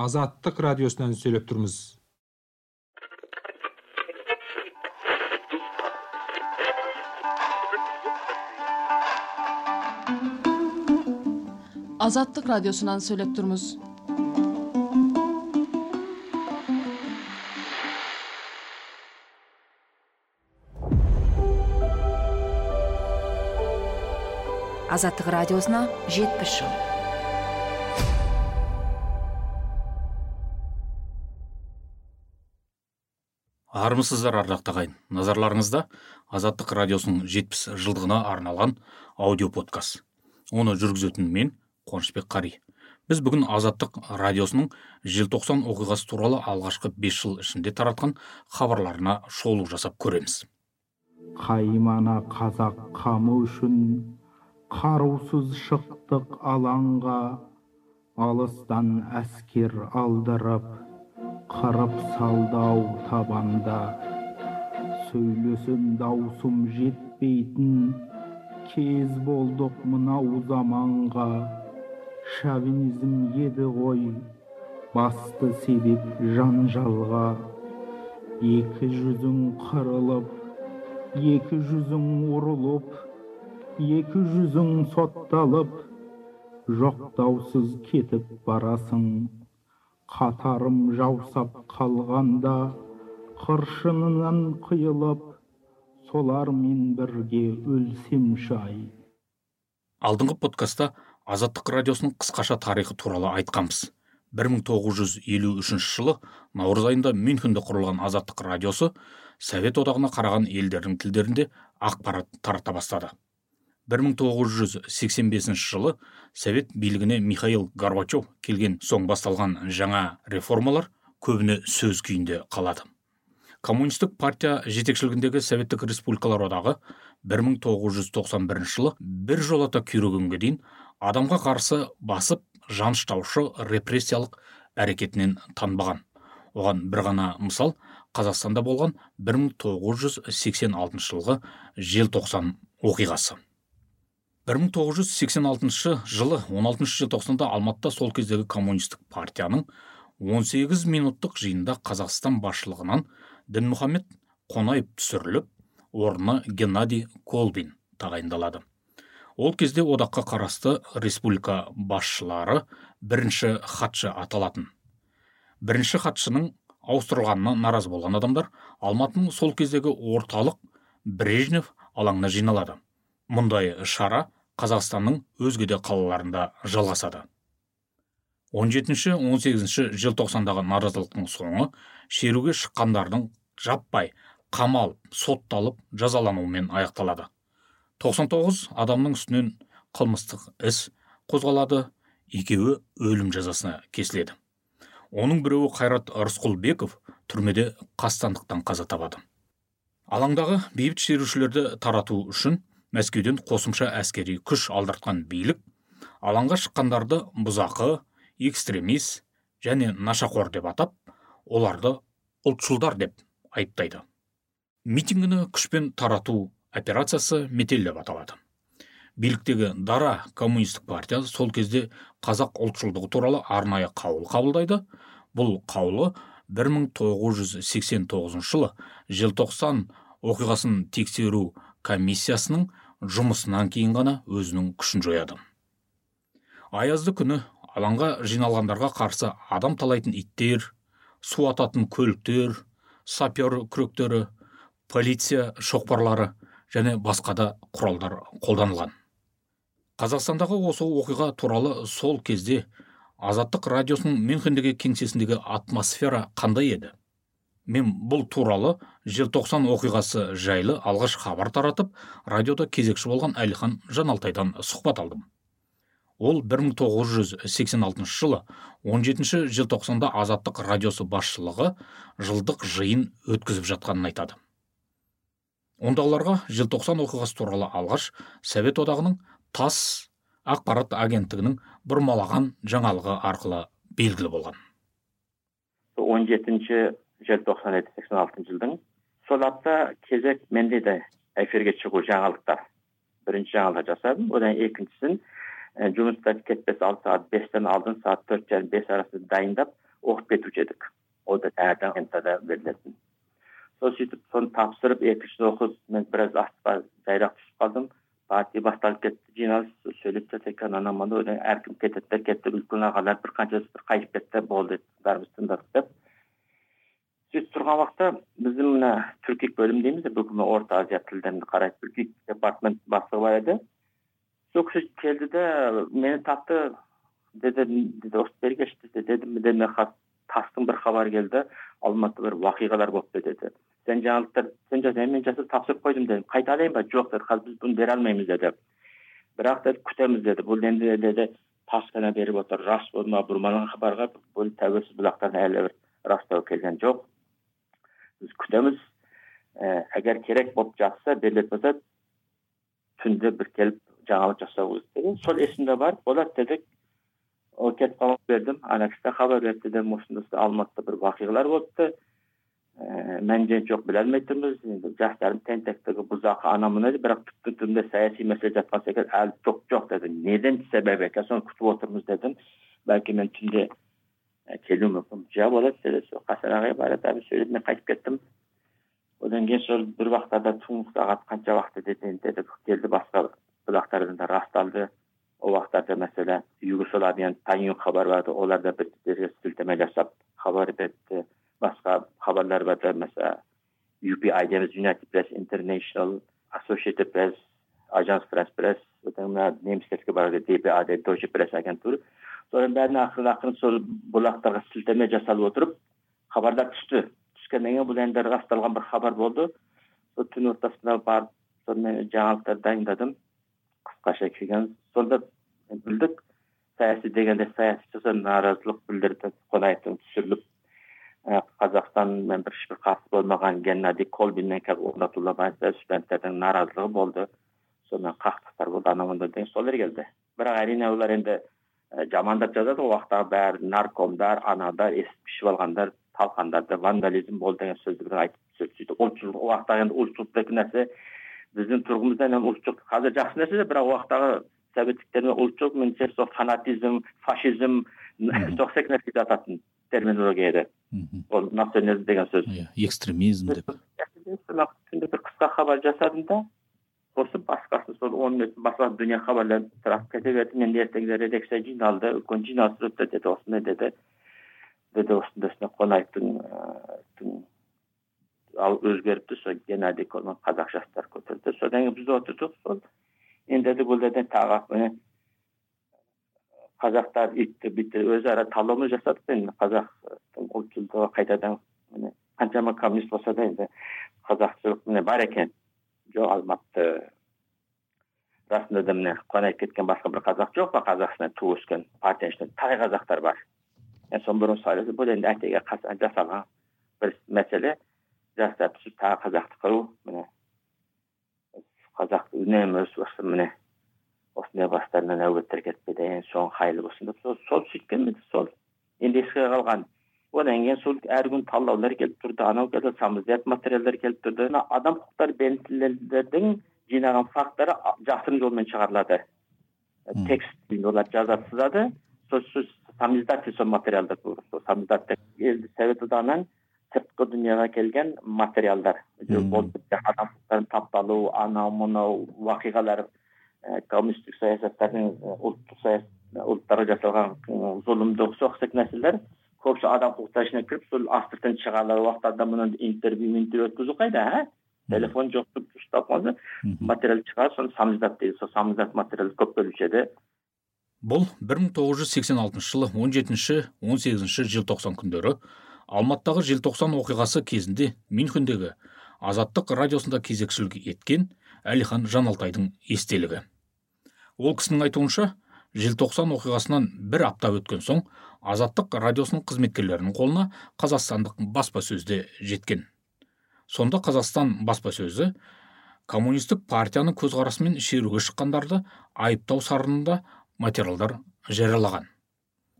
азаттык радиосунан сүйлөп турбуз азаттык радиосунан сүйлөп турбуз азаттык радиосуна жетимиш жыл армысыздар ардақты ағайын. Назарларыңызда азаттық радиосының жетпіс жылдығына арналған аудио подкаст. Оны жүргізетін мен қуанышбек қари. Біз бүгін азаттық радиосының желтоқсан оқиғасы туралы алғашқы бес жыл ішінде таратқан хабарларына шолу жасап көреміз. Қаймана қазақ қамы үшін қарусыз шықтық алаңға алыстан әскер алдырып қырып салдау табанда. Сөйлесем даусым жетпейтін. Кез болдық мынау заманға. Шовинизм еді ғой. Басты себеп жанжалға. Екі жүзің қырылып екі жүзің ұрылып екі жүзің сотталып. Жоқтаусыз кетіп барасың. Қатарым жаусап қалғанда қыршынынан қиылып солармен бірге өлсемші ай алдыңғы подкастта азаттық радиосының қысқаша тарихы туралы айтқанбыз. 1953 жылы наурыз айында мюнхенде құрылған азаттық радиосы совет одағына қараған елдердің тілдерінде ақпарат тарата бастады. 1985 жылы совет билігіне михаил горбачев келген соң басталған жаңа реформалар көбіне сөз күйінде қалады. Коммунистік партия жетекшілігіндегі советтік республикалар одағы 1991 жылы бір жолата күйрегенге дейін адамға қарсы басып жаныштаушы репрессиялық әрекетінен танбаған. Оған бір ғана мысал қазақстанда болған 1986 жылғы желтоқсан оқиғасы. 1986 жылы 16 желтоқсанда алматыда сол кездегі коммунистік партияның 18 минуттық жиында қазақстан басшылығынан дінмұхаммед қонаев түсіріліп орнына геннадий колбин тағайындалады. Ол кезде одаққа қарасты республика басшылары бірінші хатшы аталатын. Бірінші хатшының ауыстырылғанына наразы болған адамдар алматының сол кездегі орталық брежнев алаңына жиналады. Мұндай шара қазақстанның өзге де қалаларында жалғасады. 17-18 желтоқсандағы наразылықтың соңы шеруге шыққандардың жаппай қамалып сотталып жазалануымен аяқталады. 99 адамның үстінен қылмыстық іс қозғалады екеуі өлім жазасына кесіледі. Оның біреуі қайрат рысқұлбеков түрмеде қастандықтан қаза табады. Алаңдағы бейбіт шерушілерді тарату үшін мәскеуден қосымша әскери күш алдыртқан билік алаңға шыққандарды бұзақы экстремист және нашақор деп атап оларды ұлтшылдар деп айыптайды. Митингіні күшпен тарату операциясы метель деп аталады. Биліктегі дара коммунистік партия сол кезде қазақ ұлтшылдығы туралы арнайы қаулы қабылдайды. Бұл қаулы 1989 жылы желтоқсан оқиғасын тексеру комиссиясының жұмысынан кейін ғана өзінің күшін жояды. Аязды күні алаңға жиналғандарға қарсы адам талайтын иттер су ататын көліктер сапер күректері полиция шоқпарлары және басқа да құралдар қолданылған. Қазақстандағы осы оқиға туралы сол кезде азаттық радиосының мюнхендегі кеңсесіндегі атмосфера қандай еді? Мен бұл туралы желтоқсан оқиғасы жайлы алғаш хабар таратып радиода кезекші болған әлихан жаналтайдан сұхбат алдым. Ол 1986 жылы 17 желтоқсанда азаттық радиосы басшылығы жылдық жиын өткізіп жатқанын айтады. Ондағыларға желтоқсан оқиғасы туралы алғаш совет одағының тас ақпарат агенттігінің бұрмалаған жаңалығы арқылы белгілі болған. Он жетінші желтоқсан жеті сексен алтыншы жылдың. Сол апта кезек менде де эфирге шығу жаңалықтар бірінші жаңалық жасадым. Одан екіншісін жұмыста кетпес алты сағат бестен алдын сағат төрт жарым бес арасында дайындап окуп кетүүчү эдик ол да таңертең мтада берилетін сол сөйтіп соны тапсырып екінші оқып мен біраз астқа жайырақ түсіп қалдым. Партия басталып кетті жиналыс сөйлеп жатыр екен анау мынау одан әркім кетеді кетті үлкен ағалар бір қаншасы бір қайтып кетті болды бәріміз тыңдадық деп. Сөйтіп тұрған уақытта біздің мына түркик бөлім дейміз бүкіл орта азия тілдерін қарайды түркик департамент бастығы бар еді. Сол кісі келді де мені тапты. Деді келші деді дедім тастың бір хабары келді. Алматыда бір уақиғалар болыпты деді. Сен жаңалықтар сен жаса мен жасап тапсырып қойдым дедім. Қайта алайын ба? Жоқ деді. Қазір біз бұны бере алмаймыз деді. Бірақ деді күтеміз деді. Бұл енді деді тас қана беріп отыр. Рас болма бұрмалаған хабарға бұл тәуелсіз бұлақтан әлі бір растау келген жоқ біз күтеміз егер керек болып жатса берілетін болса түнде бір келіп жаңалық жасауымыз деген сол есімде бар болады дедік ол кетіп қалып бердім ана кісі хабар берді дедім осындай алматыда бір уақиғалар болыпты мән жайын жоқ біле алмай тұрмыз енді жастардың тентектігі бұзақы ана мына бірақ түптің түбінде саяси мәселе жатқан секілді әлі жоқ жоқ деді неден себеп екен соны күтіп отырмыз дедім бәлки мен түнде келуім мүмкін жа болады қасен ағай барады сөйлеп мен қайтып кеттім одан кейін сол бір уақыттарда түнгі сағат қанша уақыт деді деді келді басқа бұлақтардан да расталды ол уақыттарда мәселе югославияның танюн хабар барды олар да бірге сілтеме жасап хабар берді басқа хабарлар бар да mesela UPI дейміз United Press Press Agence France Press одан мына немістерге бар DPA Deutsche Press агенттура соның бәріне ақырын ақырын сол бұлақтарға сілтеме жасалып отырып хабарлар түсті түскеннен кейін бұл енді расталған бір хабар болды сол түн ортасында барып сонымен жаңалықтар дайындадым қысқаша келген сонда білдік саяси дегенде саяси жасап наразылық білдірді қонаевтың түсіріліп қазақстанмен ешбір қатысы болмаған геннадий колбинмен орнатуына байланысты студенттердің наразылығы болды сонымен қақтықтар болды анау мынау деген солар келді бірақ әрине олар енді жамандап жазады ол уақыттағы бәрі наркомдар анадар естіп ішіп алғандар талқандарды вандализм болды деген сөздерді айтып сөйтіп ұлтшылдық ол уақыттағы енді ұлтшылдық деген нәрсе біздің тұрғымыздан енді ұлтшылдық қазір жақсы нәрсе бірақ ол уақыттағы советтіктермен ұлтшылдық меніңше сол фанатизм фашизм сол секілді нәрсе жататын терминология еді ол национализм деген сөз. Иә экстремизм деп. Бір қысқа хабар жасадым да сосын басқасын сол он минут басқа дүние хабарлар тарап кете берді мен ертеңде редакция жиналды үлкен жиналыс өтті деді осындай деді деді осындай осындай қонаевтың ал өзгеріпті сол геннадий колман қазақ жастар көтерді содан кейін біз отырдық сол енді дедік ол жерден тағы міне қазақтар үйтті бүйтті өзара талдау жасадық енді қазақтың ұлтшылдығы қайтадан міне қаншама коммунист болса да енді қазақшылық міне бар екен жоқ алматы расында да міне қонаев кеткен басқа бір қазақ жоқ па? Қазақстаннан туып өскен партияның ішінде талай қазақтар бар. Соны бұрын сұрайды бұл енді әтеге жасалған бір мәселе. Жастар түсіп тағы қазақты қыру міне. Қазақты үнемі осы міне осындай бастарынан әуеттер кетпеді соның қайырлы болсын деп сол сөйткен сол. Енді еске қалған одан кейін сол әр күн талдаулар келіп тұрды анау келді самоздат материалдар келіп тұрды адам құқықтары белгілердің жинаған факттары жасырын жолмен шығарылады текст олар жазады сызады сол самиздат сол материалдар сол самиздат елді совет одағынан сыртқы дүниеге келген материалдар адам құқықтарын тапталу анау мынау уақиғалар коммунистік саясаттардың ұлттық ұлттарға жасалған зұлымдық соғыс нәрселер көбісі адам құқықтары ішіне кіріп сол астыртын шығарар уақыттарда мұны интервью интервью өткізу қайда а телефон жоқ ұстап қалды материал шығарып соны самиздат дейді сол самиздат материал көп бөлуші еді бұл 1986 жылы 17-18 желтоқсан күндері алматыдағы желтоқсан оқиғасы кезінде мюнхендегі азаттық радиосында кезекшілік еткен әлихан жаналтайдың естелігі. Ол кісінің айтуынша желтоқсан оқиғасынан бір апта өткен соң азаттық радиосының қызметкерлерінің қолына қазақстандық баспасөзде жеткен. Сонда қазақстан баспасөзі коммунистік партияның көзқарасымен шеруге шыққандарды айыптау сарынында материалдар жариялаған.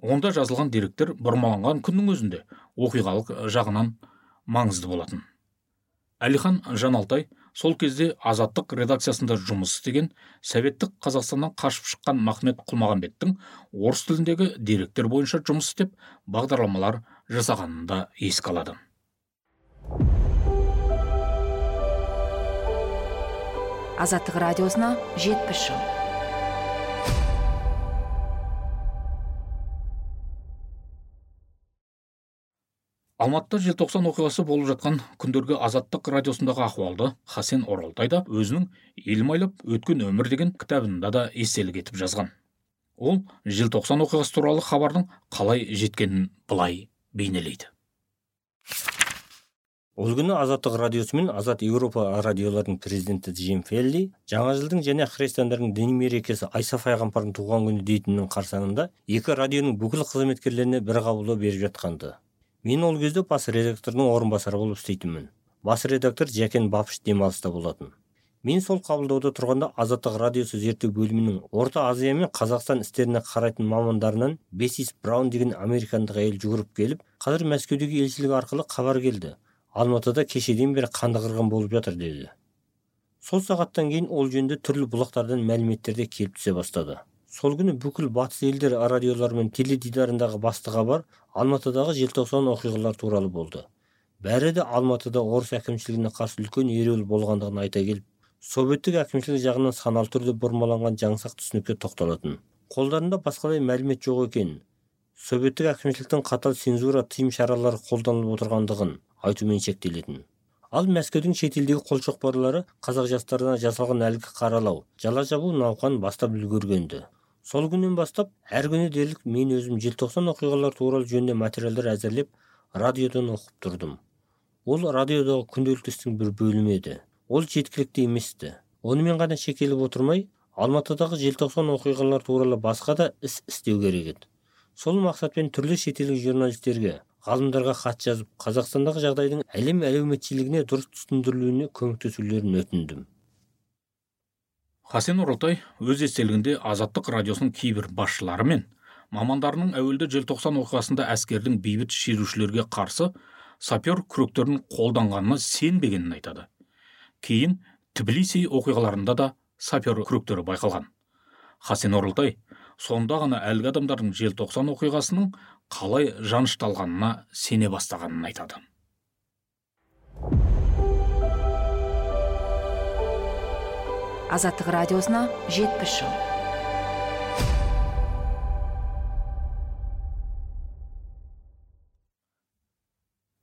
Онда жазылған деректер бұрмаланған күннің өзінде оқиғалық жағынан маңызды болатын. Әлихан жаналтай сол кезде азаттық редакциясында жұмыс істеген советтік қазақстаннан қашып шыққан махмет құлмағанбеттің орыс тіліндегі деректер бойынша жұмыс істеп бағдарламалар жасағанын да еске алады. Азаттық радиосына жетпіс жыл. Алматыда желтоқсан оқиғасы болып жатқан күндергі азаттық радиосындағы ахуалды хасен оралтай да өзінің елмайлап өткен өмір деген кітабында да естелік етіп жазған. Ол желтоқсан оқиғасы туралы хабардың қалай жеткенін былай бейнелейді. Ол күні азаттық радиосы мен азат еуропа радиоларының президенті джим фелли жаңа жылдың және христиандардың діни мерекесі айса пайғамбардың туған күні дейтіннің қарсаңында екі радионың бүкіл қызметкерлеріне бір қабылдау беріп жатқанды. Мен ол кезде бас редактордың орынбасары болып істейтінмін. Бас редактор жәкен бапыш демалыста болатын. Мен сол қабылдауда тұрғанда азаттық радиосы зерттеу бөлімінің орта азия мен қазақстан істеріне қарайтын мамандарынан бесис браун деген американдық әйел жүгіріп келіп қазір мәскеудегі елшілік арқылы хабар келді. Алматыда кешеден бері қанды қырғын болып жатыр деді. Сол сағаттан кейін ол жөнінде түрлі бұлақтардан мәліметтер де келіп түсе бастады. Сол күні бүкіл батыс елдер радиолары мен теледидарындағы басты хабар алматыдағы желтоқсан оқиғалары туралы болды. Бәрі де алматыда орыс әкімшілігіне қарсы үлкен ереуіл болғандығын айта келіп советтік әкімшілік жағынан саналы түрде бұрмаланған жаңсақ түсінікке тоқталатын. Қолдарында басқадай мәлімет жоқ екенін советтік әкімшіліктің қатал цензура тыйым шаралары қолданылып отырғандығын айтумен шектелетін. Ал мәскеудің шетелдегі қолшоқпарлары қазақ жастарына жасалған әлгі қаралау жала жабу науқанын бастап үлгергенді сол күннен бастап әр күні дерлік мен өзім желтоқсан оқиғалары туралы жөнінде материалдар әзірлеп радиодан оқып тұрдым. Ол радиодағы күнделікті істің бір бөлімі еді. Ол жеткілікті еместі онымен ғана шекеліп отырмай алматыдағы желтоқсан оқиғалары туралы басқа да іс істеу керек еді. Сол мақсатпен түрлі шетелдік журналистерге ғалымдарға хат жазып қазақстандағы жағдайдың әлем әлеуметшілігіне дұрыс түсіндірілуіне көмектесулерін өтіндім. Хасен оралтай өз естелігінде азаттық радиосының кейбір басшылары мен мамандарының әуелде желтоқсан оқиғасында әскердің бейбіт шерушілерге қарсы сапер күректерін қолданғанына сенбегенін айтады. Кейін тбилиси оқиғаларында да сапер күректері байқалған. Хасен оралтай сонда ғана әлгі адамдардың желтоқсан оқиғасының қалай жанышталғанына сене бастағанын айтады. Азаттық радиосына жетпіс жыл.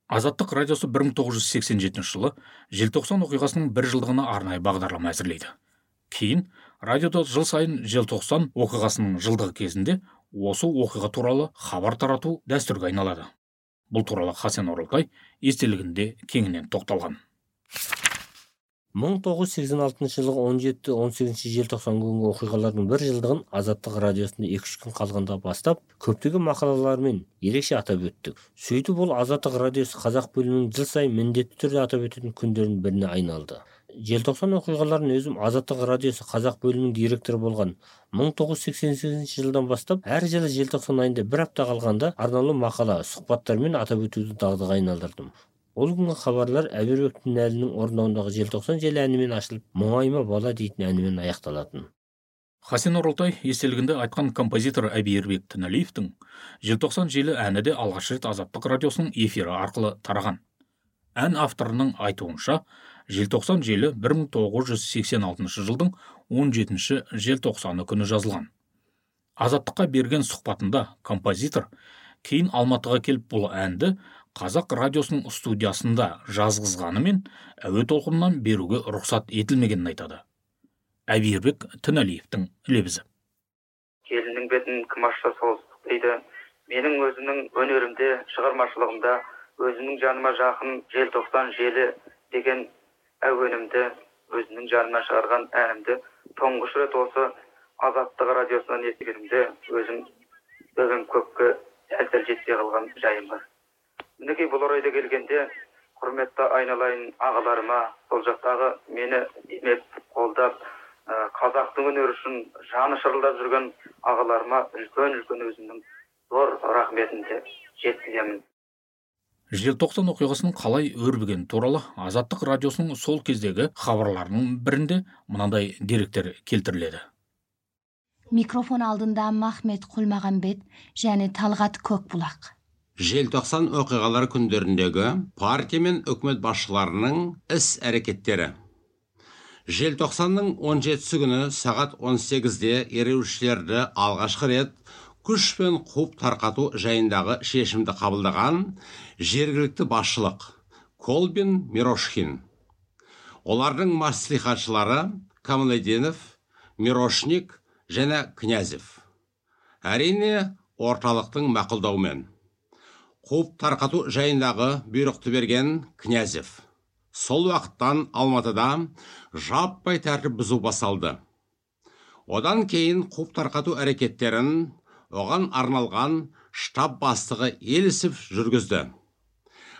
Азаттық радиосы 1987 жылы желтоқсан оқиғасының бір жылдығына арнайы бағдарлама әзірлейді. Кейін радиода жыл сайын желтоқсан оқиғасының жылдығы кезінде осы оқиға туралы хабар тарату дәстүрге айналады. Бұл туралы хасен оралтай естелігінде кеңінен тоқталған. 1986 жылғы 17-18 желтоқсан күнгі оқиғалардың бір жылдығын азаттық радиосында екі үш күн қалғанда бастап көптеген мақалалармен ерекше атап өттік. Сөйтіп ол азаттық радиосы қазақ бөлімінің жыл сайын міндетті түрде атап өтетін күндердің біріне айналды. Желтоқсан оқиғаларын өзім азаттық радиосы қазақ бөлімінің директоры болған 1988 жылдан бастап әр жылы желтоқсан айында бір апта қалғанда арнаулы мақала сұхбаттармен атап өтуді дағдыға айналдырдым. Ол күнгі хабарлар әбербек тінәлінің орындауындағы желтоқсан желі әнімен ашылып мұңайма бала дейтін әнімен аяқталатын хасен оралтай естелігінде айтқан композитор әбиербек тіналиевтің желтоқсан желі әні де алғаш рет азаттық радиосының эфирі арқылы тараған ән авторының айтуынша желтоқсан желі 1986 жылдың 17 желтоқсаны күні жазылған азаттыққа берген сұхбатында композитор кейін алматыға келіп бұл әнді қазақ радиосының студиясында жазғызғанымен әуе толқынынан беруге рұқсат етілмегенін айтады. Әбиірбек тіналиевтің лебізі. Келіннің бетін кім ашса сол дейді. Менің өзімнің өнерімде шығармашылығымда өзімнің жаныма жақын желтоқсан желі деген әуенімді өзімнің жаныма шығарған әнімді тұңғыш рет осы азаттық радиосынан естігенімде өзім көкке дәл жетпей қалған жайым бар. Мінекей бұл орайда келгенде құрметті айналайын ағаларыма сол жақтағы мені демеп қолдап қазақтың өнері үшін жаны шырылдап жүрген ағаларыма үлкен үлкен өзімнің зор рахметімді жеткіземін желтоқсан оқиғасының қалай өрбігені туралы азаттық радиосының сол кездегі хабарларының бірінде мынандай деректер келтіріледі. Микрофон алдында махмет құлмағанбет және талғат көкбұлақ. Желтоқсан оқиғалары күндеріндегі партия мен үкімет басшыларының іс әрекеттері. Желтоқсанның 17 күні сағат 18-де ереуілшілерді алғашқы рет күш пен қуып тарқату жайындағы шешімді қабылдаған жергілікті басшылық колбин мирошхин олардың маслихатшылары камалединов мирошник және князев. Әрине орталықтың мақұлдауымен. Қуып тарқату жайындағы бұйрықты берген князев. Сол уақыттан алматыда жаппай тәртіп бұзу басталды. Одан кейін қуып тарқату әрекеттерін оған арналған штаб бастығы елісов жүргізді.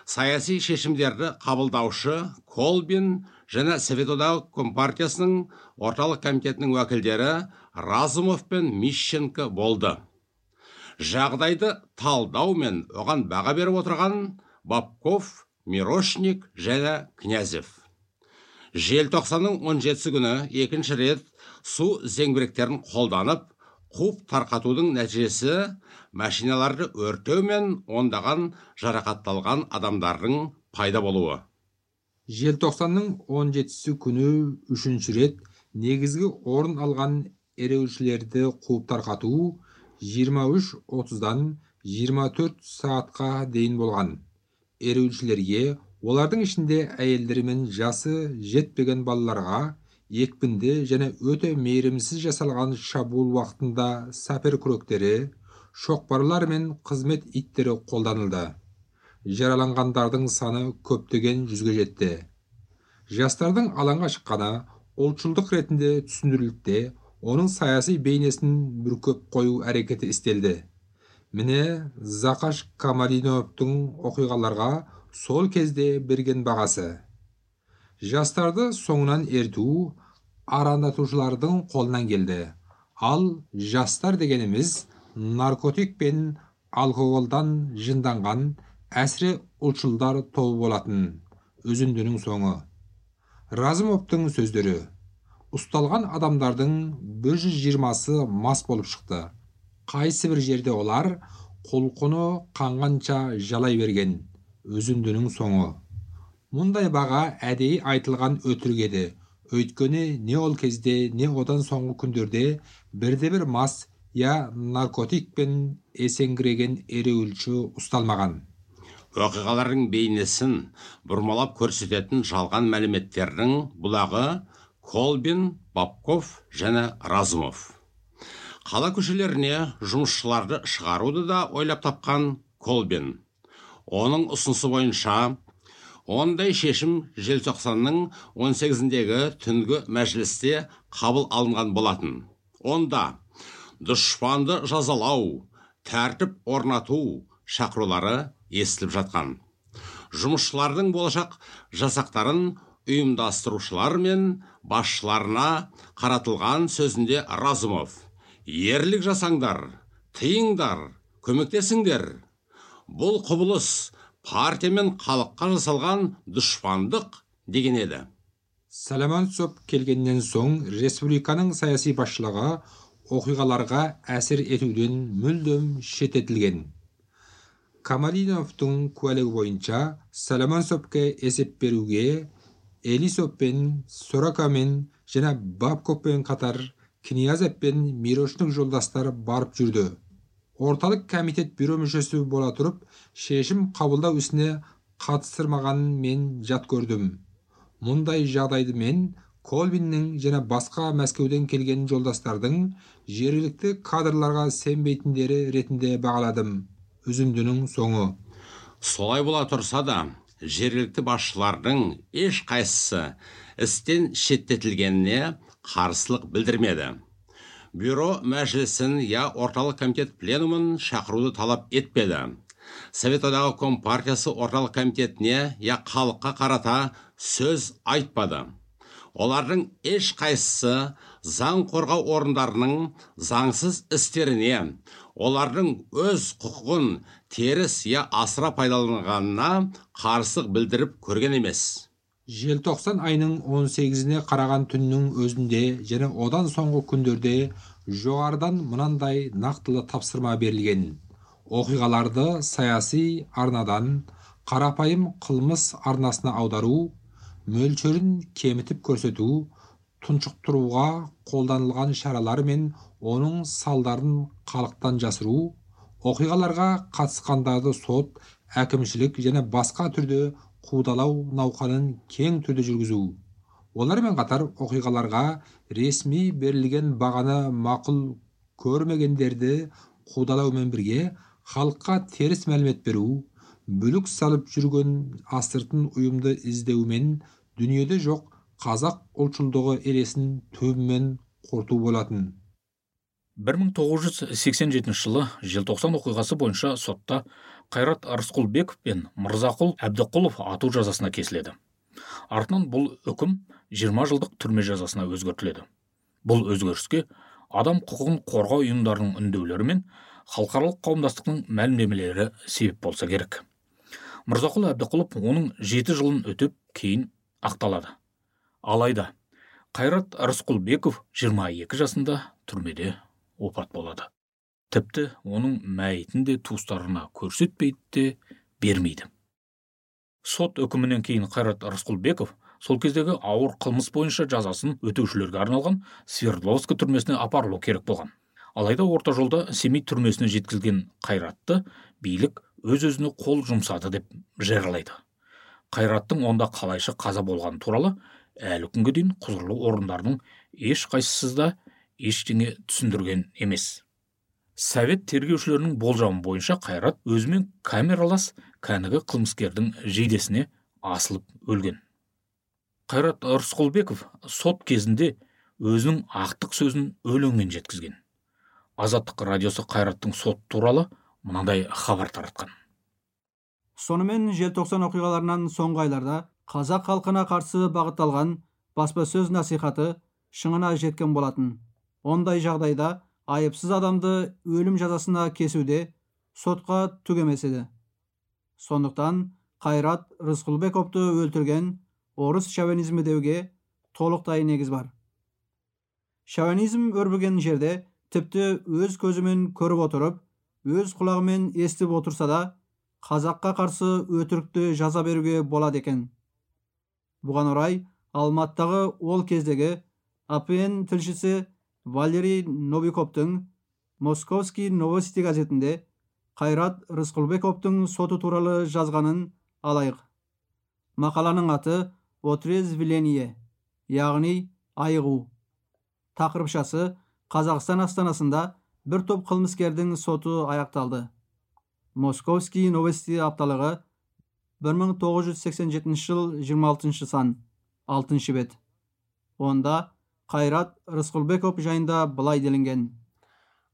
Саяси шешімдерді қабылдаушы колбин және совет одағы компартиясының орталық комитетінің уәкілдері разумов пен мищенко болды. Жағдайды талдау мен оған баға беріп отырған бабков мирошник және князев. Желтоқсанның 17 күні екінші рет су зеңбіректерін қолданып қуып тарқатудың нәтижесі машиналарды өртеу мен ондаған жарақатталған адамдардың пайда болуы. Желтоқсанның 17 күні үшінші рет негізгі орын алған ереуілшілерді қуып тарқату 23.30-дан 24 сағатқа дейін болған. Ереуілшілерге олардың ішінде әйелдер мен жасы жетпеген балаларға екпінді және өте мейірімсіз жасалған шабуыл уақытында сапер күректері шоқпарлар мен қызмет иттері қолданылды. Жараланғандардың саны көптеген жүзге жетті. Жастардың алаңға шыққаны ұлтшылдық ретінде түсіндірілді оның саяси бейнесін бүркеп қою әрекеті істелді міне зақаш камалиновтың оқиғаларға сол кезде берген бағасы жастарды соңынан ерту арандатушылардың қолынан келді ал жастар дегеніміз наркотик пен алкоголдан жынданған әсіре ұлтшылдар тобы болатын үзіндінің соңы разымовтың сөздері ұсталған адамдардың 120-сы мас болып шықты. Қайсы бір жерде олар құлқыны қанғанша жалай берген өзіндінің соңы. Мұндай баға әдейі айтылған өтірік еді. Өйткені не ол кезде не одан соңғы күндерде бірде бір мас я наркотикпен есеңгіреген ереуілші ұсталмаған. Оқиғалардың бейнесін бұрмалап көрсететін жалған мәліметтердің бұлағы колбин бабков және разумов. Қала көшелеріне жұмысшыларды шығаруды да ойлап тапқан колбин. Оның ұсынысы бойынша ондай шешім желтоқсанның 18-дегі түнгі мәжілісте қабыл алынған болатын. Онда дұшпанды жазалау тәртіп орнату шақырулары естіліп жатқан. Жұмысшылардың болашақ жасақтарын ұйымдастырушылар мен басшыларына қаратылған сөзінде разумов ерлік жасаңдар тыйыңдар көмектесіңдер. Бұл құбылыс партия мен халыққа жасалған дұшпандық деген еді. Саламонцов келгеннен соң республиканың саяси басшылығы оқиғаларға әсер етуден мүлдем шеттетілген камалиновтың куәлігі бойынша Саламонцовке есеп беруге элисов пен сорокамен және бабковпен қатар книязев пен мирошник жолдастар барып жүрді орталық комитет бюро мүшесі бола тұрып шешім қабылдау ісіне қатыстырмағанын мен жат көрдім мұндай жағдайды мен колбиннің және басқа мәскеуден келген жолдастардың жергілікті кадрларға сенбейтіндері ретінде бағаладым үзіндінің соңы солай бола тұрса да жергілікті басшылардың ешқайсысы істен шеттетілгеніне қарсылық білдірмеді. Бюро мәжілісін я орталық комитет пленумын шақыруды талап етпеді. Совет одағы компартиясы орталық комитетіне я халыққа қарата сөз айтпады. Олардың ешқайсысы заң қорғау орындарының заңсыз істеріне олардың өз құқығын теріс я асыра пайдаланғанына қарсылық білдіріп көрген емес. Желтоқсан айының 18-іне қараған түннің өзінде және одан соңғы күндерде жоғарыдан мынандай нақтылы тапсырма берілген. Оқиғаларды саяси арнадан қарапайым қылмыс арнасына аудару мөлшерін кемітіп көрсету тұншықтыруға қолданылған шаралар мен оның салдарын халықтан жасыру оқиғаларға қатысқандарды сот әкімшілік және басқа түрде қудалау науқанын кең түрде жүргізу. Олармен қатар оқиғаларға ресми берілген бағаны мақұл көрмегендерді қудалаумен бірге халыққа теріс мәлімет беру бүлік салып жүрген астыртын ұйымды іздеумен дүниеде жоқ қазақ ұлтшылдығы елесін түбімен қорыту болатын. 1987 жылы желтоқсан оқиғасы бойынша сотта қайрат рысқұлбеков пен мырзақұл әбдіқұлов ату жазасына кесіледі. Артынан бұл үкім 20 жылдық түрме жазасына өзгертіледі. Бұл өзгеріске адам құқығын қорғау ұйымдарының үндеулері мен халықаралық қауымдастықтың мәлімдемелері себеп болса керек. Мырзақұл әбдіқұлов оның жеті жылын өтеп кейін ақталады. Алайда қайрат рысқұлбеков 22 жасында түрмеде опат болады. Тіпті оның мәйітін де туыстарына көрсетпейді де бермейді. Сот үкімінен кейін қайрат рысқұлбеков сол кездегі ауыр қылмыс бойынша жазасын өтеушілерге арналған свердловск түрмесіне апарылу керек болған. Алайда орта жолда семей түрмесіне жеткізілген қайратты билік өз өзіне қол жұмсады деп жариялайды. Қайраттың онда қалайша қаза болғаны туралы әлі күнге дейін құзырлы орындардың ешқайсысы да ештеңе түсіндірген емес. Совет тергеушілерінің болжамы бойынша қайрат өзімен камералас кәнігі қылмыскердің жейдесіне асылып өлген. Қайрат рысқұлбеков сот кезінде өзінің ақтық сөзін өлеңмен жеткізген. Азаттық радиосы қайраттың сот туралы мынандай хабар таратқан. Сонымен желтоқсан оқиғаларынан соңғы айларда қазақ халқына қарсы бағытталған баспасөз насихаты шыңына жеткен болатын. Ондай жағдайда айыпсыз адамды өлім жазасына кесуде сотқа түк емес еді. Сондықтан қайрат рысқұлбековты өлтірген орыс шовинизмі деуге толықтай негіз бар. Шовинизм өрбіген жерде тіпті өз көзімен көріп отырып өз құлағымен естіп отырса да қазаққа қарсы өтірікті жаза беруге болады екен. Бұған орай алматыдағы ол кездегі апн тілшісі валерий новиковтың московский новости газетінде қайрат рысқұлбековтың соты туралы жазғанын алайық. Мақаланың аты отрезвление яғни айығу тақырыпшасы қазақстан астанасында бір топ қылмыскердің соты аяқталды московский новости апталығы 1987 жыл 26 сан 6 бет. Онда қайрат рысқұлбеков жайында былай делінген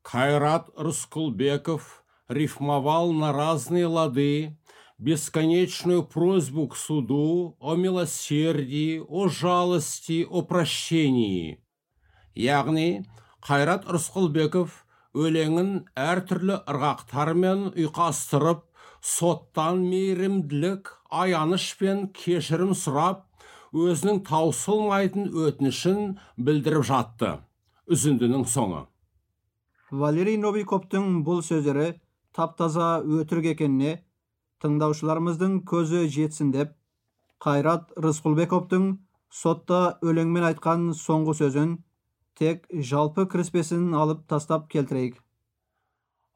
Кайрат Рыскулбеков рифмовал на разные лады бесконечную просьбу к суду о милосердии, о жалости, о прощении. Яғни, Қайрат Рысқұлбеков өлеңін әртүрлі ырғақтармен ұйқастырып, соттан мейірімділік, аяныш пен кешірім сұрап, өзінің таусылмайтын өтінішін білдіріп жатты. Үзіндінің соңы. Валерий новиковтың бұл сөздері тап таза өтірік екеніне тыңдаушыларымыздың көзі жетсін деп қайрат рысқұлбековтың сотта өлеңмен айтқан соңғы сөзін тек жалпы кіріспесін алып тастап келтірейік.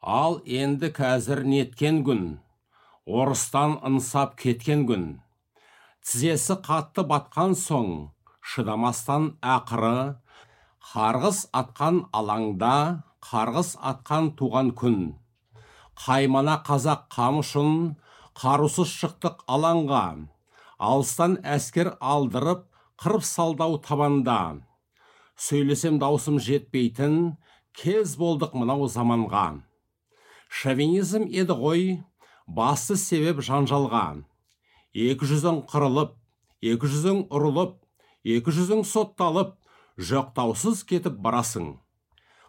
Ал енді қазір неткен күн орыстан ынсап кеткен күн. Тізесі қатты батқан соң шыдамастан ақыры қарғыс атқан алаңда қарғыс атқан туған күн. Қаймана қазақ қамышын қарусыз шықтық алаңға алыстан әскер алдырып қырып салдау табанда. Сөйлесем даусым жетпейтін кез болдық мынау заманға. Шовинизм еді ғой басты себеп жанжалға. Екі жүзің қырылып екі жүзің ұрылып екі жүзің сотталып жоқтаусыз кетіп барасың.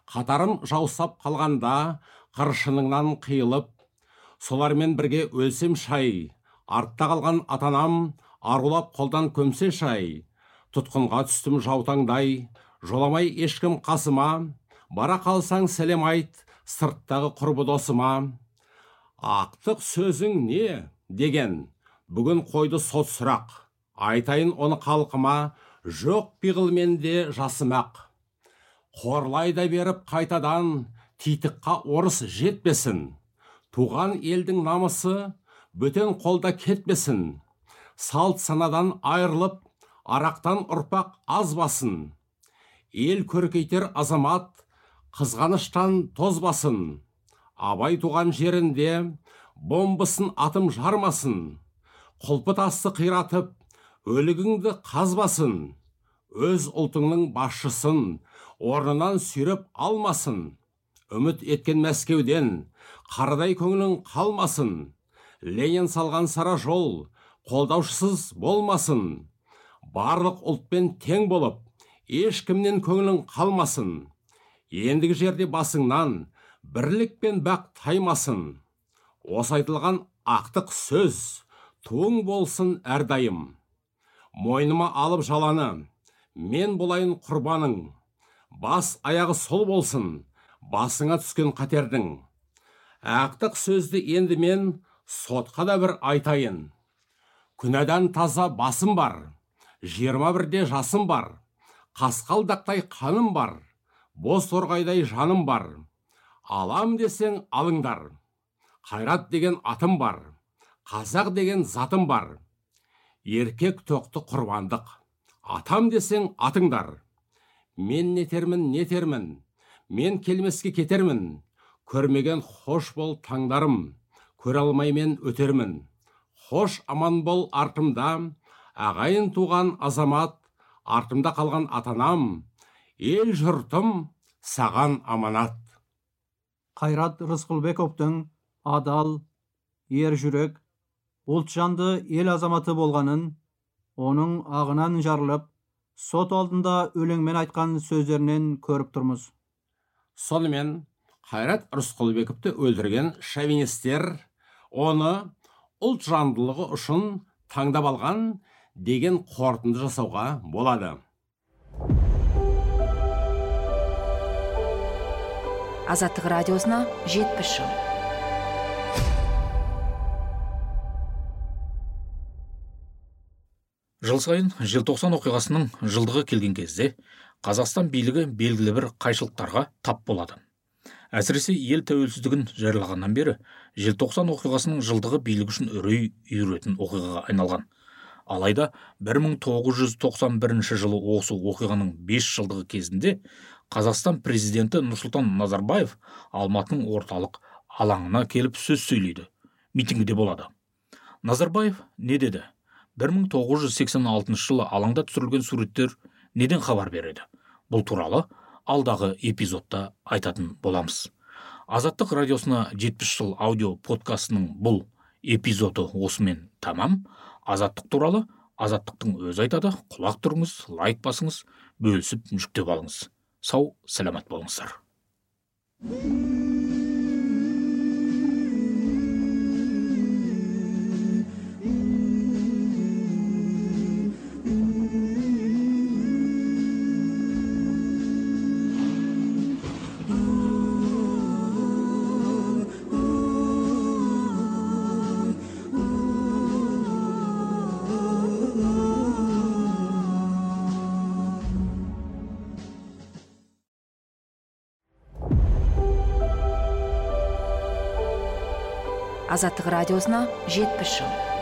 Қатарым жаусап қалғанда қыршыныңнан қиылып солармен бірге өлсем шай артта қалған атанам арулап қолдан көмсе шай тұтқынға түстім жаутаңдай жоламай ешкім қасыма бара қалсаң сәлем айт сырттағы құрбы досыма. Ақтық сөзің не деген? Бүгін қойды сот сұрақ. Айтайын оны халқыма жоқ пиғылмен де жасымақ қорлай да беріп қайтадан титыққа орыс жетпесін. Туған елдің намысы бөтен қолда кетпесін. Салт санадан айырылып арақтан ұрпақ азбасын ел көркейтер азамат қызғаныштан тозбасын. Абай туған жерінде бомбасын атым жармасын. Құлпытасты қиратып өлігіңді қазбасын өз ұлтыңның басшысын орнынан сүйреп алмасын. Үміт еткен мәскеуден қардай көңілің қалмасын. Ленин салған сара жол қолдаушысыз болмасын. Барлық ұлтпен тең болып ешкімнен көңілің қалмасын. Ендігі жерде басыңнан бірлік пен бақ таймасын. Осы айтылған ақтық сөз. Туың болсын әрдайым. Мойныма алып жаланы мен болайын құрбаның. Бас аяғы сол болсын басыңа түскен қатердің. Ақтық сөзді енді мен сотқа да бір айтайын. Күнәдан таза басым бар жиырма бірде жасым бар. Қасқалдақтай қаным бар бос торғайдай жаным бар. Алам десең алыңдар қайрат деген атым бар. Қазақ деген затым бар. Еркек тоқты құрбандық. Атам десең атыңдар. Мен нетермін нетермін мен келмеске кетермін. Көрмеген хош бол таңдарым. Көре алмай мен өтермін. Хош аман бол артымда. Ағайын туған азамат. Артымда қалған атанам. Ел жұртым саған аманат. Қайрат рысқұлбековтың адал ер жүрек ұлтжанды ел азаматы болғанын оның ағынан жарылып сот алдында өлеңмен айтқан сөздерінен көріп тұрмыз сонымен қайрат рысқұлбековті өлтірген шовинистер оны ұлт жандылығы үшін таңдап алған деген қорытынды жасауға болады азаттық радиосына жетпіс жыл жыл сайын желтоқсан оқиғасының жылдығы келген кезде қазақстан билігі белгілі бір қайшылықтарға тап болады. Әсіресе ел тәуелсіздігін жариялағаннан бері желтоқсан оқиғасының жылдығы билік үшін үрей үйіретін оқиғаға айналған. Алайда 1991 жылы осы оқиғаның 5 жылдығы кезінде қазақстан президенті нұрсұлтан назарбаев алматының орталық алаңына келіп сөз сөйлейді. Митингіде болады. Назарбаев не деді? 1986 жылы алаңда түсірілген суреттер неден хабар береді? Бұл туралы алдағы эпизодта айтатын боламыз. Азаттық радиосына 70 жыл аудио подкастының бұл эпизоды осымен тамам. Азаттық туралы азаттықтың өзі айтады. Құлақ тұрыңыз лайк басыңыз бөлісіп жүктеп алыңыз. Сау саламат болыңыздар азаттық радиосына жетпіс жыл.